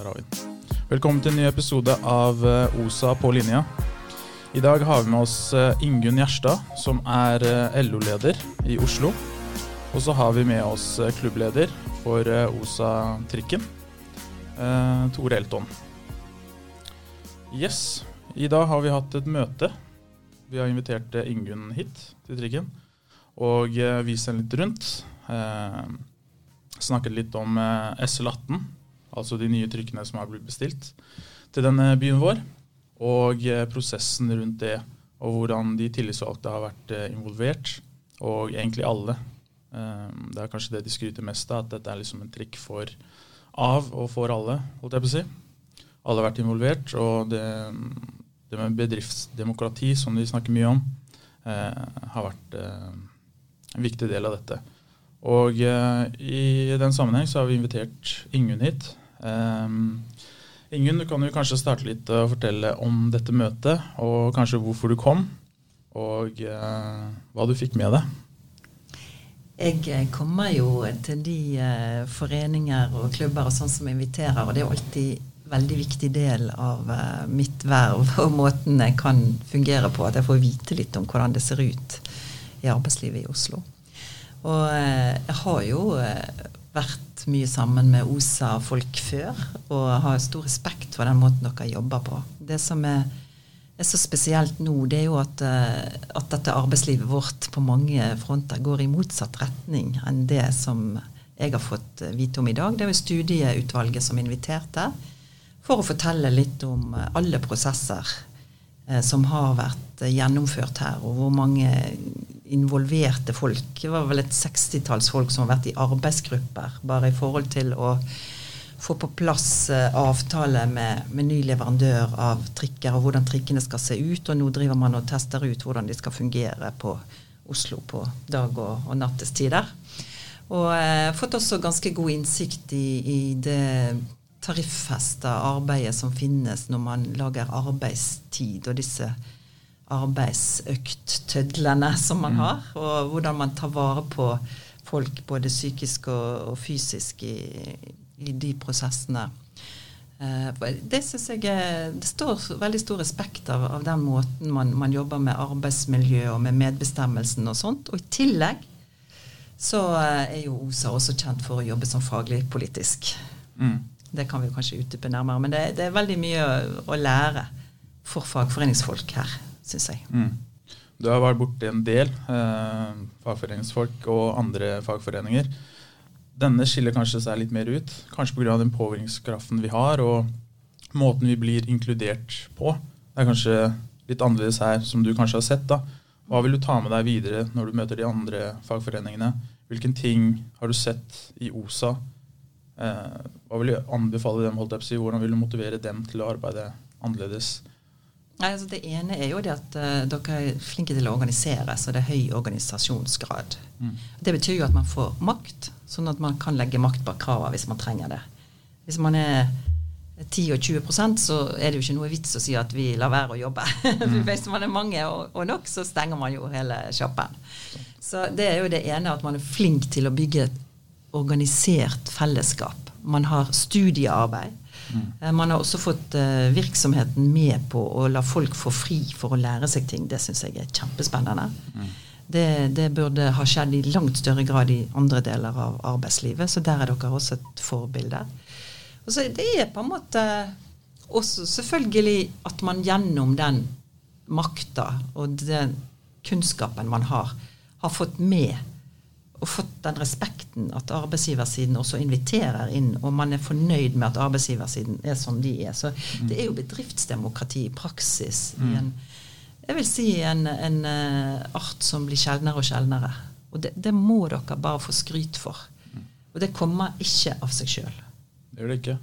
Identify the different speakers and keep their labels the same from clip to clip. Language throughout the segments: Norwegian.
Speaker 1: Der har vi den. Velkommen til en ny episode av eh, OSA på linja. I dag har vi med oss eh, Ingunn Gjerstad, som er eh, LO-leder i Oslo. Og så har vi med oss klubbleder for OSA-trikken, eh, Tore Elton. Yes, i dag har vi hatt et møte. Vi har invitert Ingunn hit til trikken og vist henne litt rundt. Snakket litt om eh, SL18, altså de nye trykkene som har blitt bestilt til denne byen vår. Og eh, prosessen rundt det, og hvordan de tillitsvalgte har vært eh, involvert. Og egentlig alle. Eh, det er kanskje det de skryter mest av, at dette er liksom en trikk for av og for alle, holdt jeg på å si. Alle har vært involvert, og det, det med bedriftsdemokrati, som de snakker mye om, har vært en viktig del av dette. Og i den sammenheng så har vi invitert Ingunn hit. Um, Ingunn, du kan jo kanskje starte litt og fortelle om dette møtet, og kanskje hvorfor du kom, og uh, hva du fikk med deg.
Speaker 2: Jeg eh, kommer jo til de eh, foreninger og klubber og sånn som inviterer, og det er alltid alltid veldig viktig del av eh, mitt verv og måten jeg kan fungere på, at jeg får vite litt om hvordan det ser ut i arbeidslivet i Oslo. Og eh, jeg har jo eh, mye sammen med OSA og folk før, og har stor respekt for den måten dere jobber på. Det som er, er så spesielt nå, det er jo at, eh, at dette arbeidslivet vårt på mange fronter går i motsatt retning enn det som jeg har fått eh, vite om i dag. Det er jo studieutvalget som inviterte for å fortelle litt om eh, alle prosesser som har vært gjennomført her, og hvor mange involverte folk. Det var vel et sekstitalls folk som har vært i arbeidsgrupper bare i forhold til å få på plass eh, avtale med, med ny leverandør av trikker, og hvordan trikkene skal se ut. Og nå driver man og tester ut hvordan de skal fungere på Oslo på dag- og, og nattestider. Og eh, fått også ganske god innsikt i, i det tariffesta arbeidet som finnes når man lager arbeidstid, og disse arbeidsøkttødlene som man har, og hvordan man tar vare på folk både psykisk og, og fysisk i, i de prosessene. Eh, det synes jeg det står veldig stor respekt av, av den måten man, man, jobber med arbeidsmiljø og med medbestemmelsen og sånt. Og i tillegg så eh, er jo OSA også kjent for å jobbe som faglig politisk.
Speaker 1: Mm.
Speaker 2: Det kan vi kanskje utdype nærmere. Men det, det, er veldig mye å, å lære for fagforeningsfolk her, syns jeg.
Speaker 1: Mm. Du har vært borti en del eh, fagforeningsfolk og andre fagforeninger. Denne skiller kanskje seg litt mer ut, kanskje pga. den påvirkningskraften vi har og måten vi blir inkludert på. Det er kanskje litt annerledes her, som du kanskje har sett. da. Hva vil du ta med deg videre når du møter de andre fagforeningene? Hvilke ting har du sett i OSA? Eh, hva vil du anbefale dem? holdt jeg på å si? Hvordan vil du motivere dem til å arbeide annerledes?
Speaker 2: Nei, altså det ene er jo det at uh, dere er flinke til å organisere, så det er høy organisasjonsgrad.
Speaker 1: Mm.
Speaker 2: Det betyr jo at man får makt, sånn at man kan legge makt bak kravene hvis man trenger det. Hvis man er 10 og 20% så er det jo ikke noe vits å si at vi lar være å jobbe. Mm. hvis man er mange og, og, nok, så stenger man jo hele sjappen. Så det er jo det ene, at man er flink til å bygge et organisert fellesskap. Man har studiearbeid. Mm. Man har også fått uh, virksomheten med på å la folk få fri for å lære seg ting. Det syns jeg er kjempespennende. Mm. Det, det, burde ha skjedd i langt større grad i andre deler av arbeidslivet. Så der er dere også et forbilde. Og så Det er på en måte også selvfølgelig at man gjennom den makta og den kunnskapen man har, har fått med og fått den respekten at arbeidsgiversiden også inviterer inn, og man er fornøyd med at arbeidsgiversiden er som de er. Så det er jo bedriftsdemokrati i praksis i mm. en jeg vil si en, en uh, art som blir sjeldnere og sjeldnere. Og det, det, må dere bare få skryt for. Mm. Og det kommer ikke av seg sjøl.
Speaker 1: Det gjør det ikke.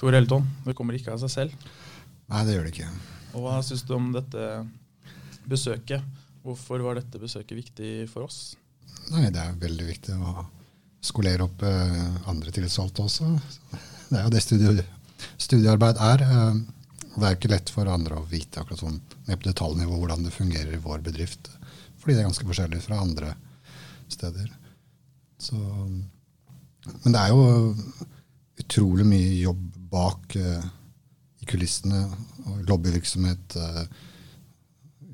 Speaker 1: Tor Helton, det kommer ikke av seg selv.
Speaker 3: Nei, det gjør det ikke.
Speaker 1: Og Hva syns du om dette besøket? Hvorfor var dette besøket viktig for oss?
Speaker 3: Nei, det er veldig viktig å skolere opp uh, andre tillitsvalgte også. Det er jo det studie, studiearbeid er. Uh, det er ikke lett for andre å vite akkurat sånn ned på detaljnivå hvordan det fungerer i vår bedrift. Fordi det er ganske forskjellig fra andre steder. Så, men det er jo utrolig mye jobb bak uh, i kulissene, og lobbyvirksomhet, uh,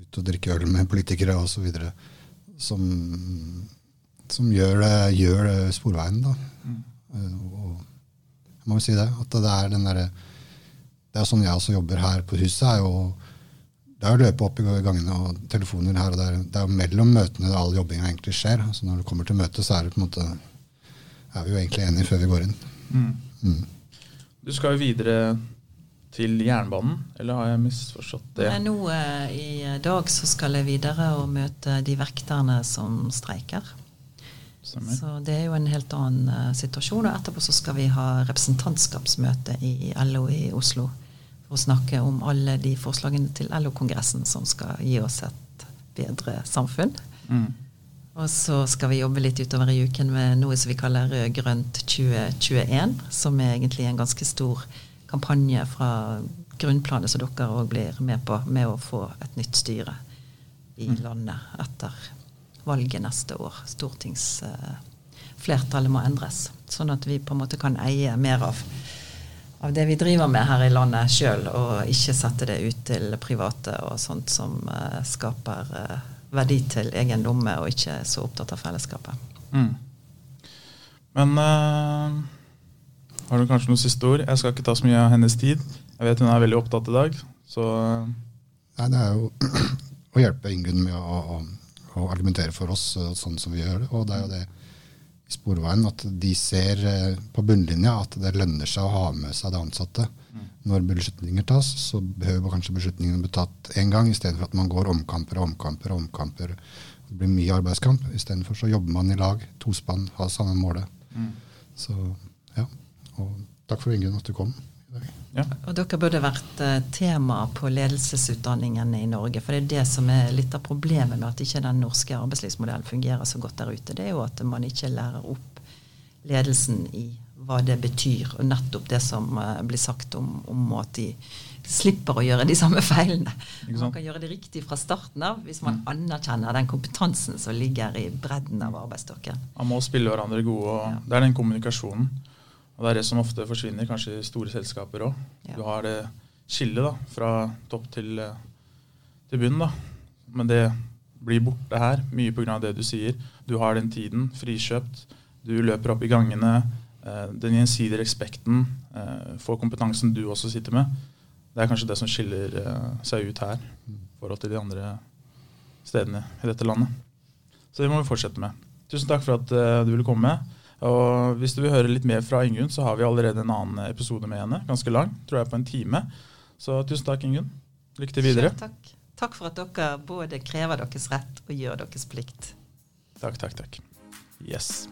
Speaker 3: ut og drikke øl med politikere osv., som, som gjør, det, gjør det sporveien, da. Mm. Uh, og jeg må jo si det. At det er den derre Det er sånn jeg også jobber her på huset. er jo det er å løpe opp i gangene og telefoner her og der. Det er jo mellom møtene all jobbinga egentlig skjer. Altså når du kommer til møtet, så er det på en måte er vi jo egentlig enige før vi går inn. Mm. Mm.
Speaker 1: Du skal jo videre til jernbanen, eller har jeg misforstått det?
Speaker 2: Nå eh, I dag så skal jeg videre og møte de vekterne som streiker. Stemmer. Så det er jo en helt annen uh, situasjon. Og etterpå så skal vi ha representantskapsmøte i LO i Oslo for å snakke om alle de forslagene til LO-kongressen som skal gi oss et bedre samfunn. Mm. Og så skal vi jobbe litt utover i uken med noe som vi kaller Rød-grønt 2021. Som er egentlig en ganske stor kampanje fra grunnplanet som dere òg blir med på, med å få et nytt styre i mm. landet etter valget neste år. Stortingsflertallet må endres. Sånn at vi på en måte kan eie mer av, av det vi driver med her i landet sjøl, og ikke sette det ut til private og sånt som uh, skaper uh, verdi til egen lomme, og ikke så opptatt av fellesskapet. Mm.
Speaker 1: Men uh, har du kanskje noen siste ord? Jeg skal ikke ta så mye av hennes tid. Jeg vet hun er veldig opptatt i dag, så.
Speaker 3: Nei, det er jo å hjelpe Ingunn med å, å, å, argumentere for oss eh, sånn som vi gjør det. Og det er jo det i Sporveien at de ser på bunnlinja at det lønner seg å ha med seg de ansatte. Mm. Når beslutninger tas, så behøver kanskje beslutningene bli tatt én gang, i stedet for at man går omkamper og omkamper og omkamper. Det blir mye arbeidskamp. Istedenfor så jobber man i lag, tospann, har samme målet. Mm. Så ja. Og takk for Ingunn at du kom.
Speaker 2: Ja. Og dere burde vært uh, tema på ledelsesutdanningene i Norge. For det er det som er litt av problemet med at ikke den norske arbeidslivsmodellen fungerer så godt der ute. Det er jo at man ikke lærer opp ledelsen i hva det betyr, og nettopp det som uh, blir sagt om, om, at de slipper å gjøre de samme feilene. Man kan gjøre det riktig fra starten av hvis man mm. anerkjenner den kompetansen som ligger i bredden av arbeidsstokken.
Speaker 1: Man må spille hverandre gode, og ja. det er den kommunikasjonen. Og det er det som ofte forsvinner, kanskje i store selskaper òg. Ja. Du har det skillet fra topp til, eh, til bunn. da. Men det blir borte her, mye pga. det du sier. Du har den tiden frikjøpt. Du løper opp i gangene. Eh, den gjensidige respekten eh, for kompetansen du også sitter med. Det er kanskje det som skiller seg ut her i forhold til de andre stedene i dette landet. Så det må vi fortsette med. Tusen takk for at du ville komme. Og Hvis du vil høre litt mer fra Ingunn, så har vi allerede en annen episode med henne. Ganske lang, tror jeg på en time. Så tusen takk, Ingunn. Lykke til videre.
Speaker 2: Selv takk. Takk for at dere både krever deres rett og gjør deres plikt.
Speaker 1: Takk, takk, takk. Yes.